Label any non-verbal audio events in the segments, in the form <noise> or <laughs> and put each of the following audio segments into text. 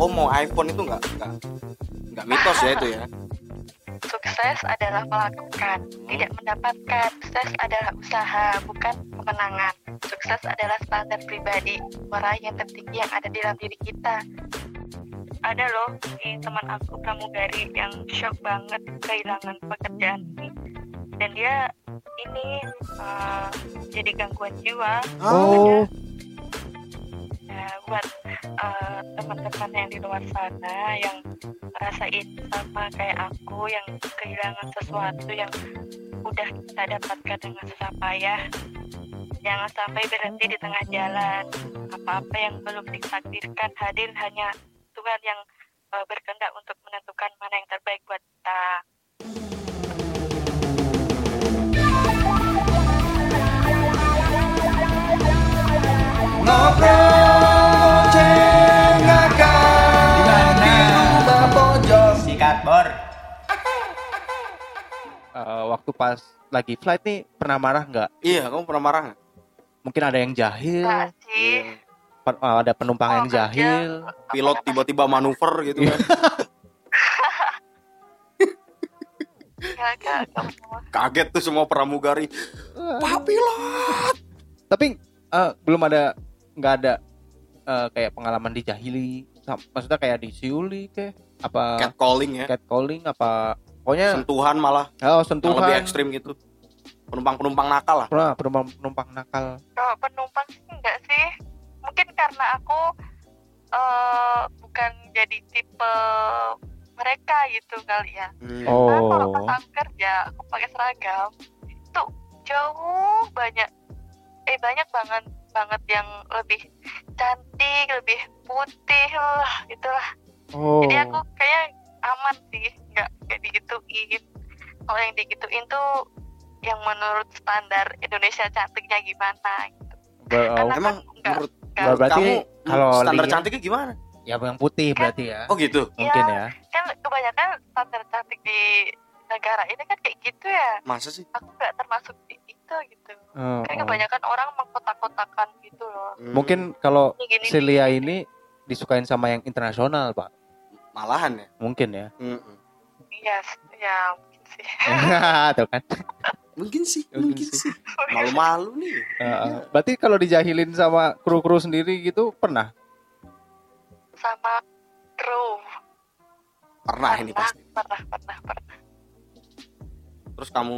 Oh iPhone itu nggak nggak nggak mitos ya itu ya? Sukses adalah melakukan, tidak mendapatkan. Sukses adalah usaha, bukan kemenangan. Sukses adalah standar pribadi, meraih yang tertinggi yang ada di dalam diri kita. Ada loh si teman aku pramugari yang shock banget kehilangan pekerjaan ini. Dan dia ini eh, jadi gangguan jiwa. Oh, Ya, buat eh, teman-teman yang di luar sana yang ngerasain sama kayak aku yang kehilangan sesuatu yang udah kita dapatkan dengan susah payah jangan sampai berhenti di tengah jalan. Apa-apa yang belum ditakdirkan hadir hanya Tuhan yang eh, berkehendak untuk menentukan mana yang terbaik buat kita Ngobrol cengakan Di mana? pojok. Sikat bor. eh, waktu pas lagi flight nih pernah marah nggak? Iya, kamu pernah marah nggak? Mungkin ada yang jahil, Iya. pe- eh, ada penumpang Oh, yang kerja. jahil. Pilot tiba-tiba manuver gitu kan. Kaget tuh semua pramugari. Pak pilot. Tapi eh, belum ada nggak ada eh, kayak pengalaman dijahili, maksudnya kayak disiuli ke apa Catcalling ya. catcalling apa pokoknya Sentuhan malah oh yang sentuhan lebih ekstrim gitu. Penumpang-penumpang nakal lah. pernah penumpang penumpang nakal kalau penumpang sih enggak sih mungkin karena aku eh bukan jadi tipe mereka gitu kali ya Hmm. Karena kalau oh pas aku kerja aku pakai seragam itu jauh banyak eh banyak banget banget yang lebih cantik lebih putih lah gitulah oh jadi aku kayak aman sih nggak nggak digituin kalau yang digituin tuh yang menurut standar Indonesia cantiknya gimana gitu. Oh, Karena Emang kan nggak menurut nggak- berarti kamu kalau standar lihat- cantiknya gimana? ya yang putih berarti ya Oh gitu. mungkin Iya. ya kan kebanyakan standar cantik di negara ini kan kayak gitu ya Masa sih? aku nggak termasuk di itu gitu Oh, kayak oh. kebanyakan orang Hmm. mungkin kalau Celia ini disukain sama yang internasional pak malahan ya. mungkin ya Mm-mm. iya ya mungkin sih <laughs> tuh kan Mungkin sih, Mungkin mungkin sih. <laughs> Malu-malu nih. Heeh. berarti kalau dijahilin sama kru-kru sendiri gitu pernah sama kru Pernah ini pernah pasti. pernah pernah pernah Terus kamu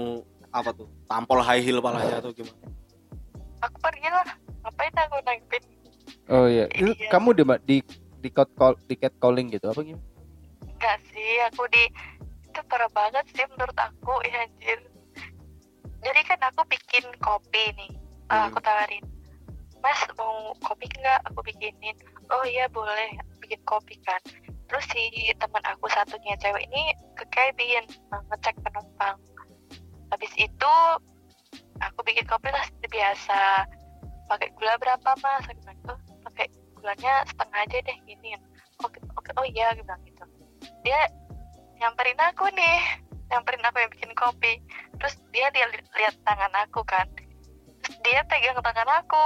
apa tuh? Tampol high heel palanya atau gimana? aku pergi lah ngapain aku nanggepin oh iya. Itu Iya. kamu di di di cat call di cat calling gitu apa gimana? Enggak sih aku di itu parah banget sih menurut aku ya anjir. Jadi kan aku bikin kopi nih Hmm. aku tawarin. Mas mau kopi enggak aku bikinin. Oh iya boleh. Bikin kopi kan. Terus si teman aku satunya cewek ini ke cabin ngecek penumpang. Habis itu aku bikin kopi lah seperti biasa pakai gula berapa mas? Aku bilang oh pakai gulanya setengah aja deh gini oke oke oh iya bilang gitu. Dia nyamperin aku nih nyamperin aku yang bikin kopi. Terus dia dia li- lihat tangan aku kan. Terus dia pegang tangan aku.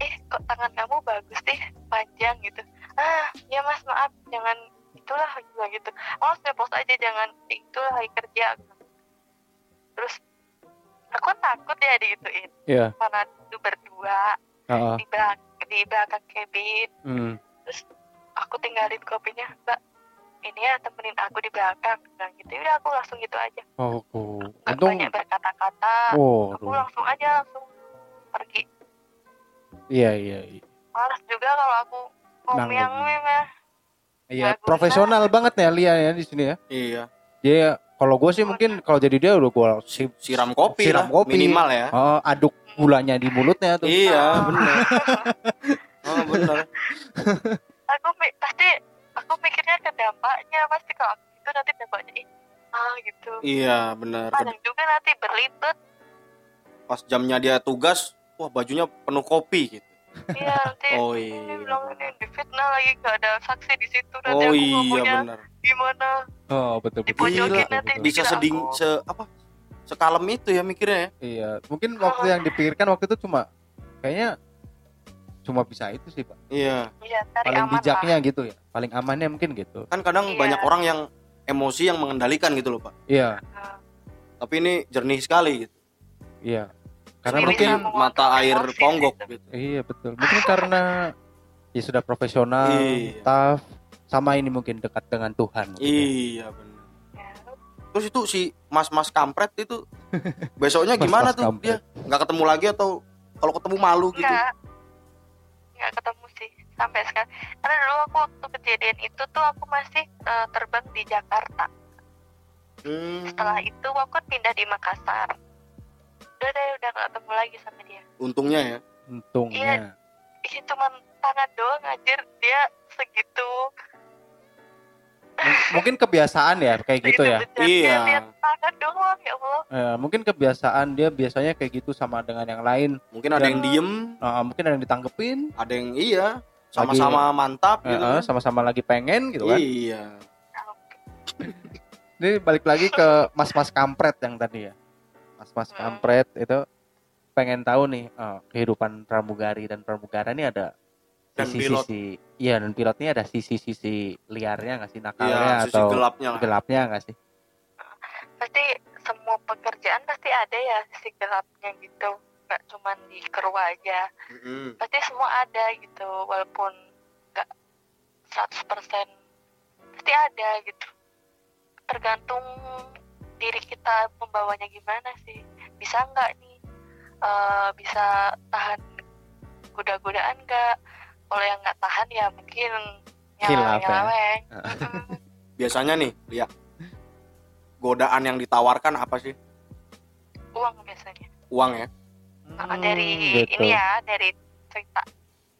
Eh kok tangan kamu bagus deh panjang gitu. Ah ya mas maaf. Jangan itulah bilang gitu. Oh langsung post aja jangan itulah lagi kerja terus aku takut ya digituin Iya. mana itu berdua Heeh. di belakang di belakang cabin Hmm. aku tinggalin kopinya mbak ini ya temenin aku di belakang bilang gitu udah aku langsung gitu aja Oh, oh. nggak untung. banyak berkata-kata Oh, aku langsung aja langsung pergi iya iya. iya. malas juga kalau aku ngomong yang Nanggung. Iya, profesional banget ya Lia ya di sini ya. Iya. Dia kalau gue sih mungkin kalau jadi dia udah gue si, Siram kopi Siram lah, kopi. minimal ya. oh, aduk gulanya di mulutnya tuh. Iya, <laughs> benar. Oh, benar. aku pasti aku mikirnya ke dampaknya pasti kalau aku itu nanti dampaknya ih ah gitu Iya, benar. kadang juga nanti berlibet Pas jamnya dia tugas, wah bajunya penuh kopi gitu. Iya nanti Oh ini iya. bilang ini difitnah lagi gak ada saksi di situ nanti Oh aku iya ngomongnya benar. gimana Oh, betul betul. Dipojokin nanti betul. Bisa seding aku- se apa? sekalem itu ya mikirnya ya Iya, mungkin waktu yang dipikirkan waktu itu cuma kayaknya cuma bisa itu sih, Pak. iya iya Paling aman bijaknya gitu ya. Paling amannya mungkin gitu. kan kadang Iya. banyak orang yang emosi yang mengendalikan gitu loh pak Iya, lah. tapi ini jernih sekali gitu iya. Karena Ini mungkin mata air ponggok gitu. gitu iya betul. Mungkin karena ya sudah profesional, Iya. tough, sama ini mungkin dekat dengan Tuhan. mungkin ya. iya benar terus itu si mas-mas kampret itu besoknya <laughs> gimana Mas-mas tuh kampret. dia nggak ketemu lagi atau kalau ketemu malu gitu Enggak. Enggak ketemu sih sampai sekarang. Karena dulu aku waktu kejadian itu tuh aku masih eh, terbang di Jakarta. Hmm, Setelah itu aku pindah di Makassar. Udah deh udah gak ketemu lagi sama dia. untungnya ya Untungnya. Ih cuma tangan doang anjir dia segitu. M- mungkin kebiasaan ya kayak gitu ya. bejatnya Iya. Doang ya Allah. Eh, mungkin kebiasaan dia biasanya kayak gitu sama dengan yang lain. mungkin ada Dan- yang diem Nah, mungkin ada yang ditanggepin, ada yang iya sama-sama mantap gitu kan. sama-sama lagi pengen gitu kan. iya Ini balik lagi ke mas-mas kampret yang tadi ya. Mas-mas Hmm. kampret itu pengen tahu nih eh, kehidupan pramugari dan pramugara ini ada Dan pilot. sisi-sisi iya dan pilotnya ada sisi-sisi liarnya nggak sih nakalnya sisi atau gelapnya lah gelapnya nggak sih? Pasti semua pekerjaan pasti ada ya sisi gelapnya gitu. Gak cuman di kru aja. Mm-mm. pasti semua ada gitu walaupun nggak 100% pasti ada gitu tergantung kita membawanya gimana sih bisa nggak nih eh, bisa tahan goda-godaan nggak kalau yang nggak tahan ya mungkin Khilaf ya. <laughs> biasanya nih lihat godaan yang ditawarkan apa sih uang biasanya uang ya Nah, dari gitu. ini ya dari cerita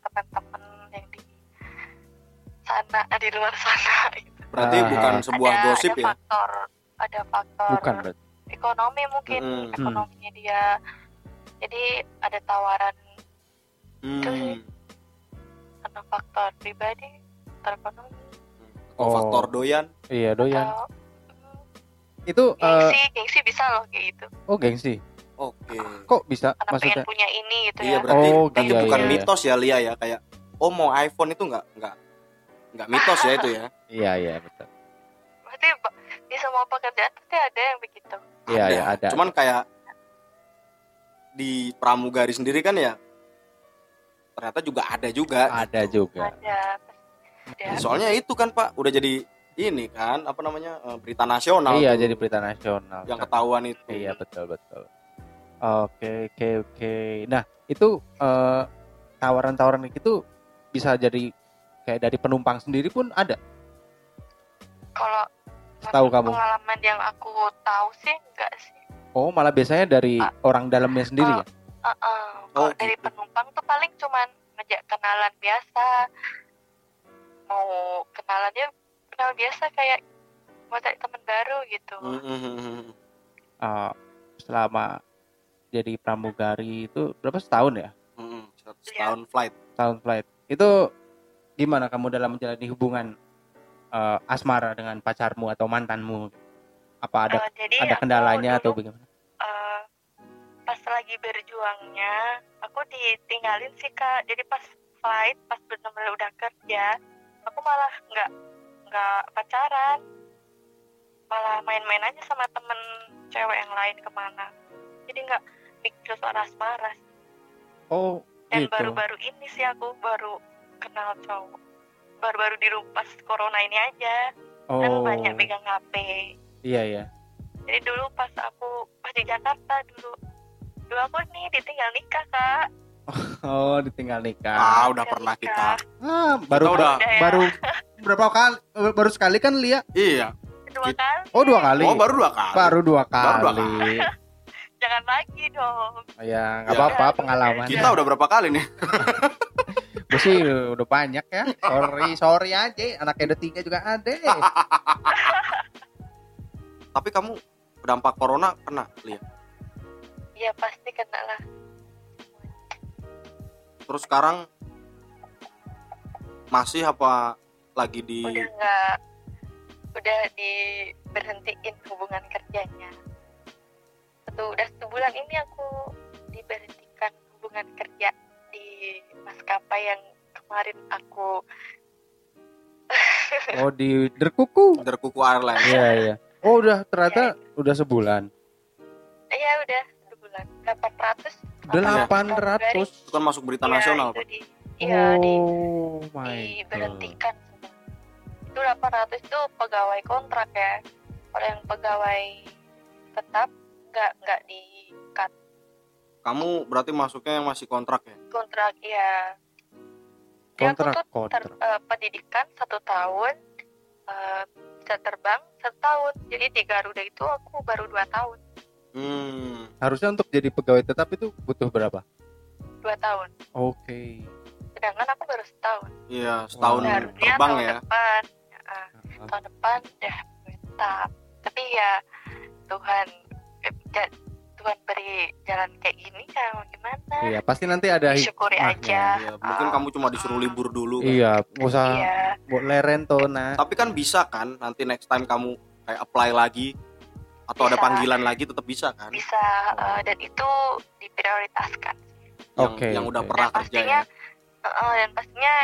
teman-teman yang di sana di luar sana gitu. berarti Ah. bukan sebuah ada, gosip ada ya faktor ada faktor Bukan ekonomi mungkin Mm-mm. ekonominya dia jadi ada tawaran Hmm. karena faktor pribadi faktor ekonomi Oh, Oh. faktor doyan Iya doyan. atau mm, Itu gengsi gengsi bisa loh kayak gitu oh gengsi. oke Kok bisa karena maksudnya? pengen punya ini gitu iya ya berarti Oh, berarti iya, bukan iya, iya. mitos ya Lia ya kayak oh mau iPhone itu nggak nggak nggak mitos ya itu ya Iya iya betul. berarti di semua pekerjaan pasti ada yang begitu Iya iya ada. cuman kayak di pramugari sendiri kan ya ternyata juga ada juga ada gitu. juga. ada ada soalnya itu kan Pak udah jadi ini kan apa namanya eh, berita nasional Iya tuh, jadi berita nasional. yang ketahuan itu Iya betul betul. Oke oke oke. Nah itu eh, tawaran-tawaran gitu bisa jadi kayak dari penumpang sendiri pun ada. kalau Tahu kamu? pengalaman yang aku tahu sih enggak sih Oh malah biasanya dari Ah. orang dalamnya sendiri ya? Uh-uh. Kalau Oh, dari gitu. penumpang tuh paling cuman ngejak kenalan biasa. Mau kenalannya kenal biasa kayak mau cari teman baru gitu. Eh, selama jadi pramugari itu berapa setahun ya? Setahun flight Tahun flight. Itu gimana kamu dalam menjalani hubungan eh, asmara dengan pacarmu atau mantanmu? Apa ada Eh, jadi ada kendalanya atau dulu, bagaimana? eh, pas lagi berjuangnya, aku ditinggalin sih kak. Jadi pas flight, pas benar-benar udah kerja, aku malah nggak nggak pacaran, malah main-main aja sama temen cewek yang lain ke mana. Jadi nggak mikir soal asmara. Oh Dan gitu. baru-baru ini sih aku baru kenal cowok. Baru-baru di pas corona ini aja, kan Oh banyak megang HP. iya iya. Jadi dulu pas aku pas di Jakarta dulu, dulu aku nih ditinggal nikah kak. Oh ditinggal nikah. ah udah Ditinggal pernah nikah. kita Ah, baru Kita udah- ya, baru <laughs> berapa kali baru sekali kan Lia? iya dua kali. Oh dua kali. oh baru dua kali Baru dua kali. Baru dua kali. <laughs> Jangan lagi dong. Oh, ya nggak Ya. apa-apa pengalaman. kita udah berapa kali nih <laughs> Gue sih udah banyak ya. Sorry sorry aja. Anaknya ada tiga juga ada. <laughs> tapi kamu dampak corona kena lihat Iya pasti kena lah. terus sekarang masih apa lagi di Udah nggak, udah diberhentiin hubungan kerjanya. satu udah sebulan ini aku diberhentikan hubungan kerja di maskapai yang kemarin aku <laughs> Oh di Derkuku. Derkuku Airlines. Iya iya. Oh udah ternyata udah sebulan. ya udah sebulan 800 Delapan ratus. Itu kan masuk berita Iya, nasional, itu Pak. di iya di Oh my god. diberhentikan semua. Itu 800 itu pegawai kontrak ya. Kalau yang pegawai tetap nggak nggak di cut Kamu berarti masuknya yang masih kontrak ya? kontrak ya. Kontrak kontrak. ter- eh, pendidikan satu tahun eh, bisa terbang satu tahun. Jadi di Garuda itu aku baru dua tahun, Hmm. Harusnya untuk jadi pegawai tetap itu butuh berapa? dua tahun. Oke. Sedangkan aku baru setahun. Iya, setahun. Harusnya terbang tahun ya. depan. Ya, tahun depan udah tetap. Tapi ya Tuhan eh, Tuhan beri jalan kayak gini ya mau gimana? Iya pasti nanti ada Disyukuri hikmahnya. aja. Iya, mungkin Ah. kamu cuma disuruh libur dulu. kan. Iya, nggak usah Iya, buat leren tuh nah. Tapi kan bisa kan nanti next time kamu kayak apply lagi atau ada Bisa. panggilan lagi tetap bisa kan? bisa eh, dan itu diprioritaskan. Yang, Oke, yang udah pernah Dan kerja ya. pastinya eh, eh, dan pastinya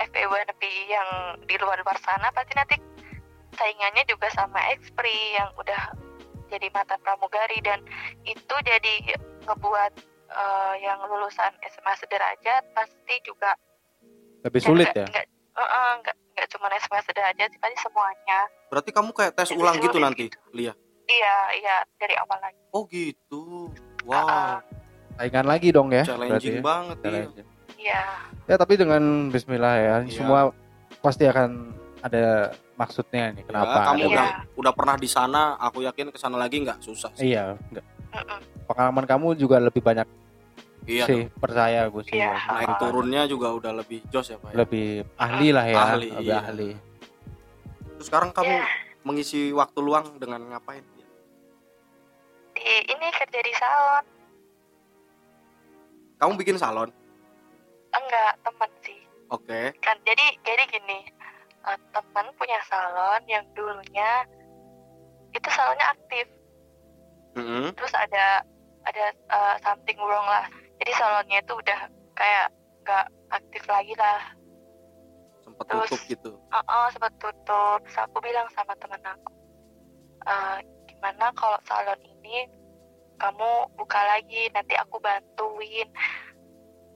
FEW NPI yang di luar-luar sana pasti nanti saingannya juga sama Expri yang udah jadi mantan pramugari dan itu jadi ngebuat eh, yang lulusan SMA sederajat pasti juga Lebih sulit ya. Enggak, enggak, enggak cuma SMA sederajat sih, pasti semuanya. Berarti kamu kayak tes Jadi ulang gitu nanti, gitu. Lia. Iya, iya dari awal lagi. Oh gitu. Wow, Saingan lagi dong ya. challenging berarti ya. banget iya. Challenging. Iya, Ya tapi dengan Bismillah ya, Iya. semua pasti akan ada maksudnya nih. Kenapa? Ya, kamu ada- udah udah pernah di sana, aku yakin ke sana lagi nggak susah sih. Iya, enggak. pengalaman kamu juga lebih banyak Iya, sih, percaya gue sih. Iya. ya. naik turunnya juga udah lebih jos ya, Pak. ya? Lebih ahli lah ya, Ahli, lebih iya. ahli. Terus sekarang kamu Iya. mengisi waktu luang dengan ngapain? di ini kerja di salon. Kamu bikin salon? Enggak, teman sih. Oke. Kan jadi jadi gini, eh, teman punya salon yang dulunya itu salonnya aktif. Mm-mm. Terus ada ada eh, something wrong lah. Jadi salonnya itu udah kayak nggak aktif lagi lah. Sempet Terus- tutup gitu. Oh, sempat tutup. Terus aku bilang sama temen aku, "Eh, gimana kalau salon ini kamu buka lagi, nanti aku bantuin.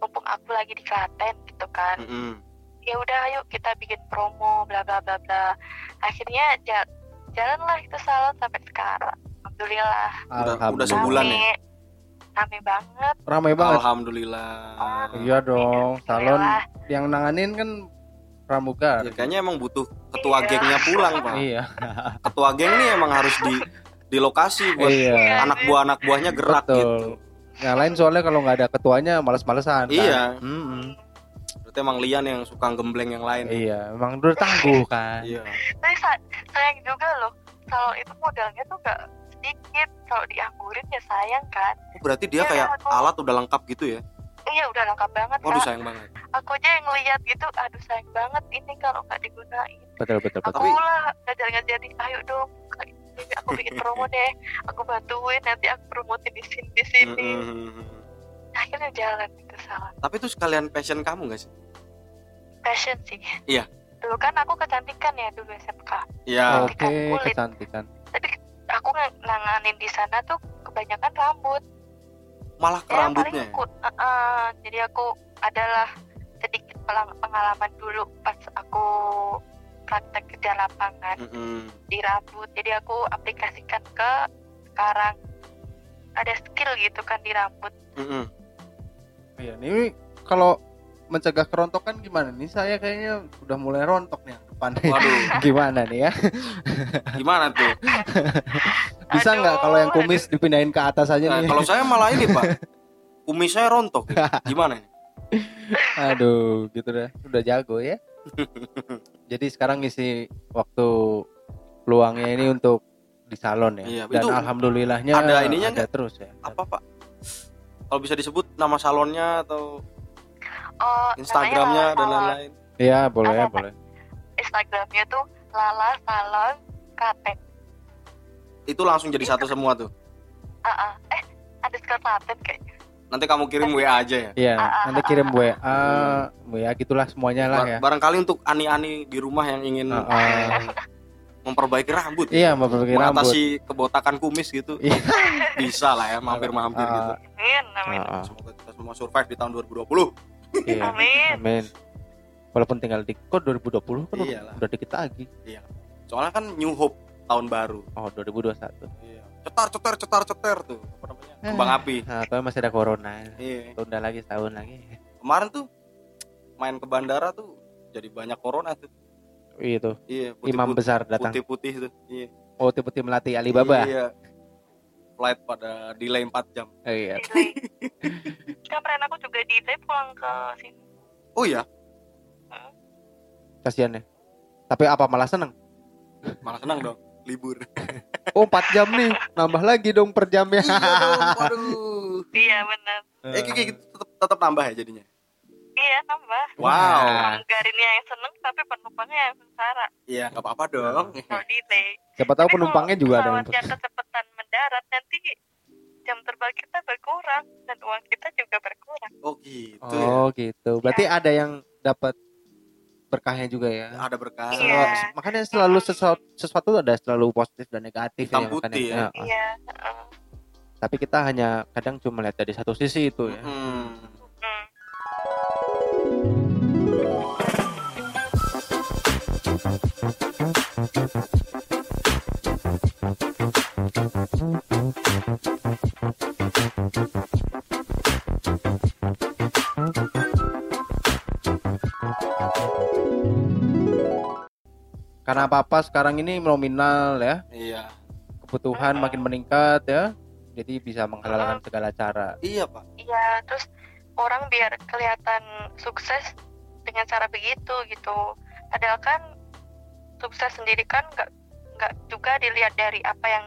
Mumpung aku lagi di Klaten gitu kan. Mm-mm. Ya udah, ayo kita bikin promo, bla bla bla bla. Akhirnya ja- jalanlah itu salon sampai sekarang. Alhamdulillah. Udah- udah sebulan ya? Rame, rame banget. Ramai banget. Alhamdulillah. Oh. Iya dong, salon Alhamdulillah. yang nanganin kan pramugari. Ya, kayaknya emang butuh ketua Iya. gengnya pulang, Pak. Iya. Ketua geng nih emang harus di di lokasi buat Iya. anak buah anak buahnya gerak Betul. gitu. Yang lain soalnya kalau nggak ada ketuanya males-malesan. kan? Iya. Mm-mm. Berarti emang Lian yang suka gembleng yang lain. Iya, emang udah <laughs> tangguh kan. Iya. Tapi sa- sayang juga loh, salon itu modalnya tuh gak sedikit. Kalau dianggurin ya sayang kan. Oh, berarti dia Iya, kayak aku- alat udah lengkap gitu ya? Iya udah lengkap banget Waduh Kak. sayang banget. Aku aja yang ngeliat gitu, aduh sayang banget ini kalau nggak digunain. Betul betul Aku betul. Tapi- lah ngajar-ngajarin, ayo dong, aku bikin <laughs> promo deh. Aku bantuin, nanti aku promotin di sini di sini. Akhirnya jalan itu salah. Tapi itu sekalian passion kamu gak sih? Passion sih. Iya. Dulu kan aku kecantikan ya dulu SMK. Ya, Oke, kulit. kecantikan. Aku ng- nanganin di sana tuh kebanyakan rambut. malah ke Ya, rambutnya. aku, uh, uh, jadi aku adalah sedikit pengalaman dulu pas aku praktek kerja lapangan Mm-mm. di rambut. Jadi aku aplikasikan ke sekarang ada skill gitu kan di rambut. Mm-mm. Iya, ini kalau mencegah kerontokan gimana nih? Saya kayaknya udah mulai rontok nih depan. Waduh, <laughs> gimana nih ya? gimana tuh? Bisa nggak kalau yang kumis dipindahin ke atas aja Nah, nih? kalau saya malah ini pak, <laughs> kumis saya rontok. Gimana? ini? Aduh, gitu dah. Udah jago ya. <laughs> Jadi sekarang ngisi waktu luangnya ini untuk di salon ya. Iya, Dan itu alhamdulillahnya ada ininya ada terus ya. Apa pak? Kalau bisa disebut nama salonnya atau Oh, Instagramnya dan lain-lain? Iya, boleh Ada, boleh. Instagramnya tuh Lala Salon Klaten. Itu langsung jadi satu semua tuh. paten kayaknya Nanti kamu kirim WA aja ya. Iya, Ah, nanti kirim WA, WA gitulah semuanya lah ya. Barangkali untuk ani-ani di rumah yang ingin Ah, ah. <laughs> memperbaiki rambut, Iya, memperbaiki rambut. mengatasi kebotakan kumis gitu, Iya. bisa lah ya mampir-mampir Ah, gitu. amin amin. Semoga kita semua survive di tahun 2020. Iya. amin Amin. Walaupun tinggal di kok 2020 kan Iyalah. udah dikit lagi. Soalnya kan New Hope tahun baru. Oh, 2021. Iya. Cetar cetar cetar cetar tuh. Apa namanya? Kembang api. Nah, tapi masih ada corona. Iya. Tunda lagi setahun lagi. Kemarin tuh main ke bandara tuh jadi banyak corona tuh. Itu Iya, imam besar datang. Putih-putih tuh. Iya. Oh, tiba-tiba melatih Alibaba. Iya. Flight pada delay 4 jam. Oh, iya. <laughs> <laughs> kemarin aku juga delay pulang ke sini Oh iya, Kasihan ya. Tapi apa malah seneng? malah senang dong libur. <laughs> Oh, 4 jam nih. Nambah lagi dong per jamnya. iya dong, waduh. iya benar Eh gitu tetap tetap nambah ya jadinya. iya nambah Wow. Nah, Pramugarinya yang seneng tapi penumpangnya yang sengsara Iya, nggak apa-apa dong. kalau delay siapa tahu Tapi penumpangnya juga ada yang kecepatan mendarat nanti jam terbang kita berkurang dan uang kita juga berkurang Oh gitu ya. Oh, gitu. Berarti ada yang dapat berkahnya juga ya. Ada berkah. Iya. Selalu- makanya selalu sesuatu, sesuatu ada selalu positif dan negatif Hitam ya, putih makanya. ya. Ya, iya heeh. Tapi kita hanya kadang cuma lihat dari satu sisi itu ya. Hmm. Hmm. Karena apa-apa sekarang ini nominal ya, Iya. kebutuhan makin meningkat ya. Jadi bisa menghalalkan segala cara. Iya, Pak. iya terus orang biar kelihatan sukses dengan cara begitu gitu padahal kan sukses sendiri kan nggak nggak juga dilihat dari apa yang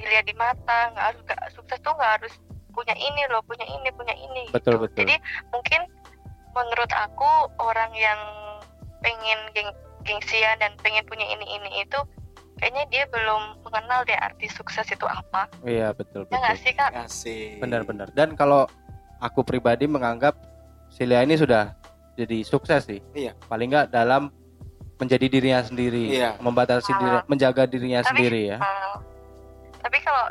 dilihat di mata nggak harus nggak sukses tuh nggak harus punya ini loh punya ini punya ini Betul, gitu. betul. jadi mungkin menurut aku orang yang pengen geng gengsian dan pengen punya ini ini itu kayaknya dia belum mengenal deh arti sukses itu apa Iya, betul ya nggak betul. sih kak. Benar-benar. Dan kalau aku pribadi menganggap Celia ini sudah jadi sukses sih. Iya. Paling nggak dalam menjadi dirinya sendiri, Iya. membatasi Ah. diri, menjaga dirinya Tapi- sendiri ya. Uh, tapi kalau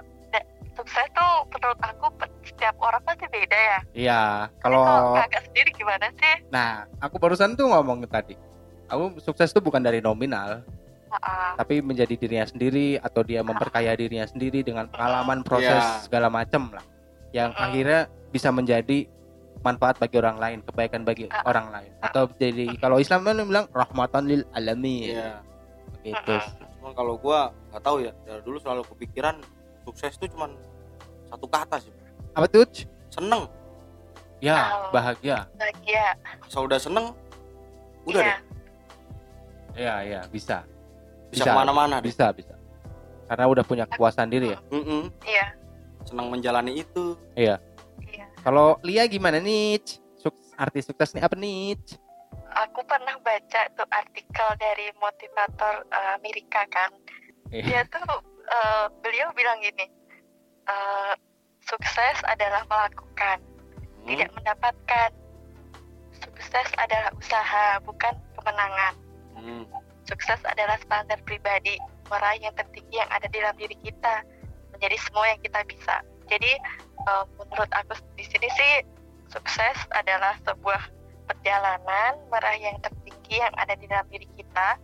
sukses tuh menurut aku setiap orang pasti beda ya. Iya, kalau kakak sendiri gimana sih? nah, aku barusan tuh ngomong tadi. Aku sukses tuh bukan dari nominal, Uh, tapi menjadi dirinya sendiri atau dia memperkaya dirinya sendiri dengan pengalaman proses Iya. segala macam lah. Yang Mm-mm. akhirnya bisa menjadi manfaat bagi orang lain, kebaikan bagi Ah. orang lain. Atau jadi kalau Islam kan bilang rahmatan lil alamin. Iya. Gitu. Cuma kalau gua nggak tahu ya, dari dulu selalu kepikiran sukses itu cuman satu kata sih. Apa tuh? Seneng. Ya, Oh. bahagia. bahagia. Kalau udah seneng, udah Iya. deh. Iya, iya, bisa. Bisa, ke mana-mana deh. Bisa, bisa. Karena udah punya kepuasan diri ya. Mm-mm. Iya. Senang menjalani itu. Iya. Kalau Lia gimana nih? Suk- artis sukses nih apa nih? Aku pernah baca tuh artikel dari motivator uh, Amerika kan. Iya. Dia tuh uh, beliau bilang gini, uh, sukses adalah melakukan, Hmm. tidak mendapatkan. Sukses adalah usaha, bukan kemenangan. Hmm. Sukses adalah standar pribadi, meraih yang tertinggi yang ada di dalam diri kita, menjadi semua yang kita bisa. Jadi eh, menurut aku di sini sih sukses adalah sebuah perjalanan meraih yang tertinggi yang ada di dalam diri kita,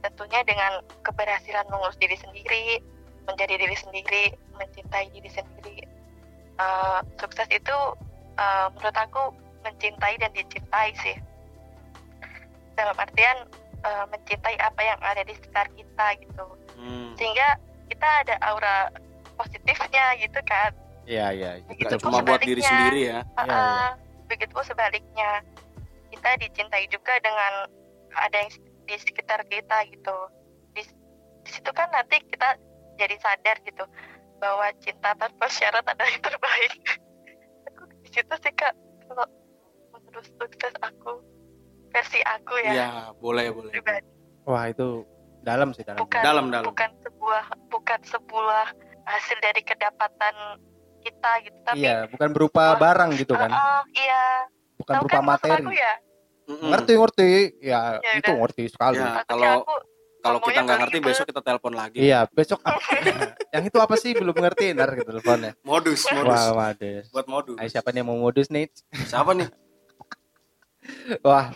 tentunya dengan keberhasilan mengurus diri sendiri, menjadi diri sendiri, mencintai diri sendiri. Eh, sukses itu eh, menurut aku mencintai dan dicintai sih. Dalam artian eh, mencintai apa yang ada di sekitar kita gitu Hmm. sehingga kita ada aura positifnya gitu kan Iya, iya. Begitu cuma buat diri sendiri ya. Iya, iya. Uh-uh. begitu pun sebaliknya kita dicintai juga dengan ada yang di sekitar kita gitu. Di, di situ kan nanti kita jadi sadar gitu bahwa cinta tanpa syarat adalah yang terbaik. <laughs> Aku di situ sih kak kalau menurut sukses aku versi aku ya. Iya, boleh, boleh. pribadi. Wah, itu dalam sih dalam. bukan Dalam, dalam. bukan sebuah bukan sebuah hasil dari kedapatan kita gitu tapi iya bukan berupa barang gitu kan? Uh, iya. Bukan tahu berupa kan materi. aku ya Mm-mm. ngerti ngerti. Ya, Ya itu udah. ngerti sekali. Ya, kalau kalau kita nggak ngerti belibet. besok kita telepon lagi. Iya besok apa? <laughs> Yang itu apa sih? Belum ngerti. Ntar ke teleponnya. Modus modus wah modus. buat modus. Ayo, siapa nih yang mau modus nih? Siapa nih? <laughs> Wah.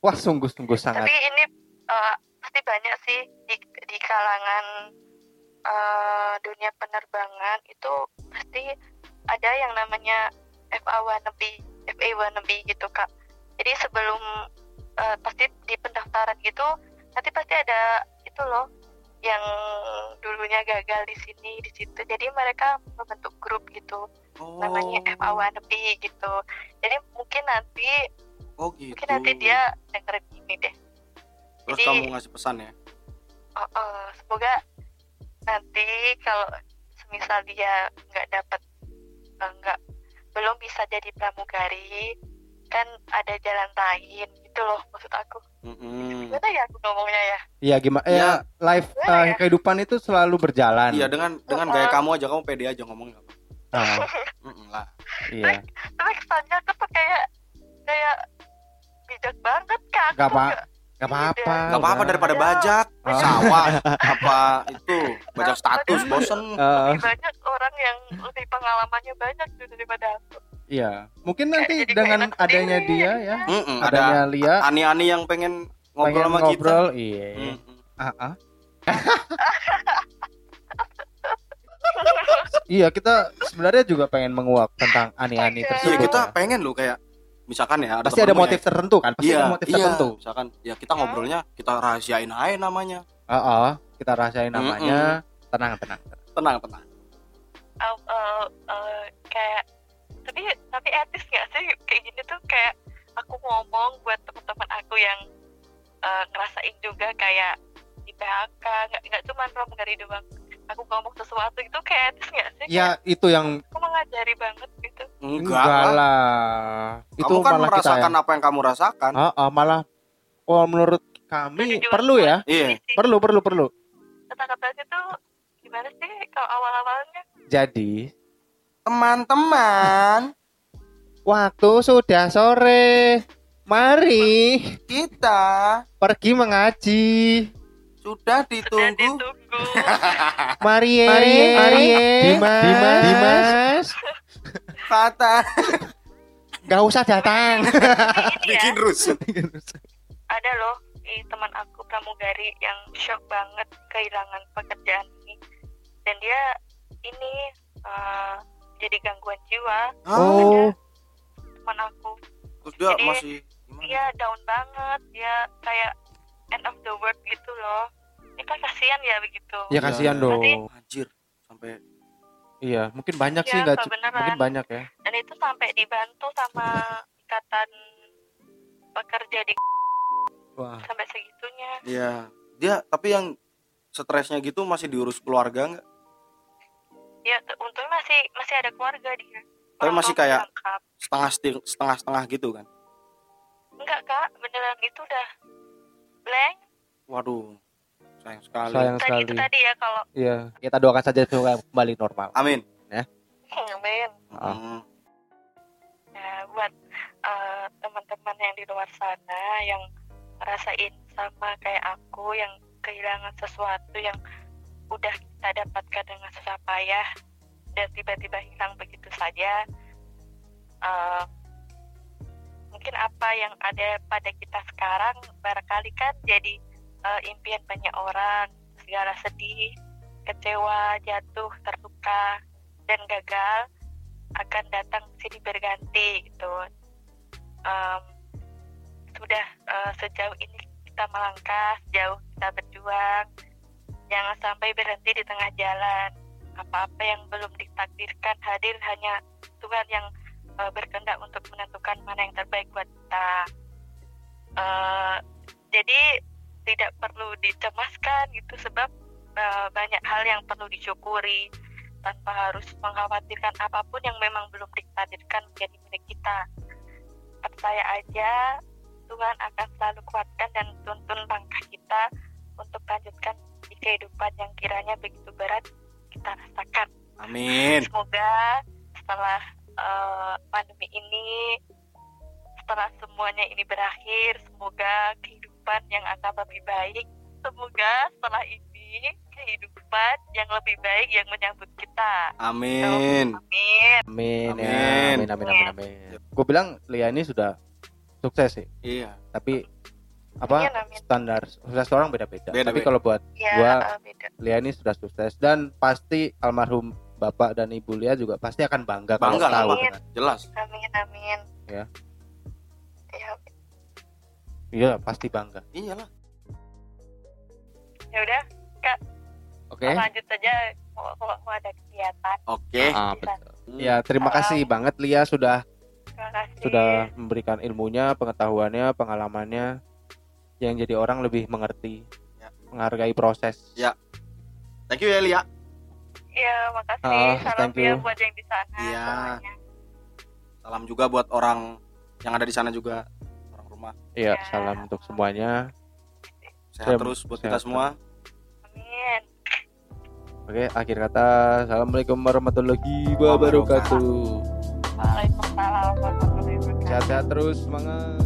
Wah sungguh sungguh sangat. Tapi ini eh, pasti banyak sih di di kalangan eh, dunia penerbangan itu pasti ada yang namanya FA wannabe FA wannabe gitu kak jadi sebelum eh, pasti di pendaftaran gitu nanti pasti ada itu loh yang dulunya gagal di sini di situ. Jadi mereka membentuk grup gitu oh, namanya FA wannabe gitu. Jadi mungkin nanti oh gitu mungkin nanti dia dengerin ini deh. Terus jadi- kamu ngasih pesan ya? Oh, oh, semoga nanti kalau semisal dia nggak dapat eh, nggak belum bisa jadi pramugari kan ada jalan lain gitu loh maksud aku gimana ya aku ngomongnya ya Iya gimana? Ya. Ya, Gimana eh, ya? kehidupan itu selalu berjalan. iya dengan dengan gaya oh. kamu aja kamu pede aja ngomongnya Ah, <laughs> Mm-mm lah iya. tapi kesannya aku tuh kayak kayak bijak banget kak Gak apa- nggak- Gak apa-apa. Gak apa-apa daripada Ya. bajak Oh. <laughs> sawah apa itu bajak status bosen lebih banyak orang yang lebih pengalamannya banyak gitu daripada aku iya. Mungkin nanti Jadi dengan adanya dia jadinya. ya, Mm-mm, ada adanya Lia ani-ani yang pengen ngobrol pengen sama ngobrol, kita iya. Mm-mm. Ah, ah. <laughs> Iya, kita sebenarnya juga pengen menguak tentang ani-ani Iya, Iya tersebut. kita ya. pengen loh kayak misalkan ya ada pasti ada motif yang- tertentu kan? Pasti iya, ada motif iya, tertentu. misalkan ya kita ngobrolnya kita rahasiain aja namanya Ah, ah. kita rasain namanya. Tenang, tenang. tenang. tenang tenang uh, uh, uh, kayak tapi tapi etis nggak sih? Kayak gini tuh kayak aku ngomong buat teman-teman aku yang uh, ngerasain juga kayak di PHK nggak nggak cuma pramugari doang aku ngomong sesuatu itu kayak etis nggak sih? Ya, itu yang aku mengajari banget gitu. Enggak, enggak lah. lah. Itu kamu kan malah kita merasakan yang apa yang kamu rasakan. Ah, ah, malah oh menurut kami perlu ya. iya. perlu perlu perlu. Kata-katanya tuh gimana sih kalau awal-awalnya? Jadi teman-teman. Waktu sudah sore. Mari. Kita pergi mengaji. sudah sudah ditunggu. <laughs> Ditunggu mari Mari, mari, Dimas. Dimas, Dimas. Kata nggak usah datang. Ini ya bikin rusuh ada loh teman aku pramugari yang shock banget kehilangan pekerjaan ini. Dan dia ini uh, jadi gangguan jiwa. Oh. Teman aku. Terus dia Jadi, masih gimana? dia down banget. Dia kayak end of the world gitu loh. Ini kan kasihan ya begitu. Ya kasihan dong. Nanti- anjir sampai iya mungkin banyak Iya, sih nggak mungkin banyak ya. Dan itu sampai dibantu sama ikatan pekerja di wah. sampai segitunya. Iya, dia tapi yang stresnya gitu masih diurus keluarga nggak? Ya untungnya masih masih ada keluarga dia Tapi Orang masih kayak- lengkap. Setengah setengah setengah gitu kan? enggak kak beneran itu udah blank Waduh, sayang sekali. sayang tadi itu sekali tadi ya kalau iya kita doakan saja supaya kembali normal Amin. <laughs> amin Ah. Hmm. Nah, buat eh, teman-teman yang di luar sana yang ngerasain sama kayak aku yang kehilangan sesuatu yang udah kita dapatkan dengan susah payah dan tiba-tiba hilang begitu saja. eh, mungkin apa yang ada pada kita sekarang barangkali kan jadi eh, impian banyak orang segala sedih, kecewa, jatuh, terluka dan gagal akan datang silih berganti gitu. Em, sudah eh, sejauh ini kita melangkah, sejauh kita berjuang, jangan sampai berhenti di tengah jalan. Apa-apa yang belum ditakdirkan hadir hanya Tuhan yang eh, berkehendak untuk menentukan mana yang terbaik buat kita. Eh, jadi tidak perlu dicemaskan gitu sebab eh, banyak hal yang perlu disyukuri tanpa harus mengkhawatirkan apa pun yang memang belum ditakdirkan menjadi milik kita. Percaya aja Tuhan akan selalu kuatkan dan tuntun langkah kita untuk lanjutkan kehidupan yang kiranya begitu berat kita rasakan. Amin. Semoga setelah eh, pandemi ini, setelah semuanya ini berakhir, semoga kehidupan yang akan lebih baik. Semoga setelah ini kehidupan yang lebih baik yang menyambut kita. Amin. Amin. Amin, ya. Amin. amin, amin, amin, amin. Gue bilang Lia ini sudah sukses sih, Iya. tapi apa Amin, amin. standar sukses orang beda-beda. Beda, Tapi beda. kalau buat Ya, Gua- eh, beda. Lia ini sudah sukses dan pasti almarhum bapak dan ibu Lia juga pasti akan bangga, kalau Bangga lah, tahu. Jelas. Amin, amin. Ya. Ya, Iya, pasti bangga. Iyalah. ya udah, Oke. lanjut saja kalau kalau mau ada kegiatan. Oke. Ah, Bisa. betul. Ya, terima kasih banget Lia sudah Terima kasih. sudah memberikan ilmunya, pengetahuannya, pengalamannya yang jadi orang lebih mengerti, Ya. menghargai proses. Ya. Thank you ya Lia. Ya, makasih. Ah, Salam thank ya buat yang di sana. Iya. semuanya. Salam juga buat orang yang ada di sana juga. Orang rumah. Iya, Ya. salam untuk semuanya. Sehat Ya, terus buat sehat kita semua. Amin. Oke, akhir kata, assalamualaikum warahmatullahi wabarakatuh. Waalaikumsalam warahmatullahi wabarakatuh. Sehat-sehat terus, semangat.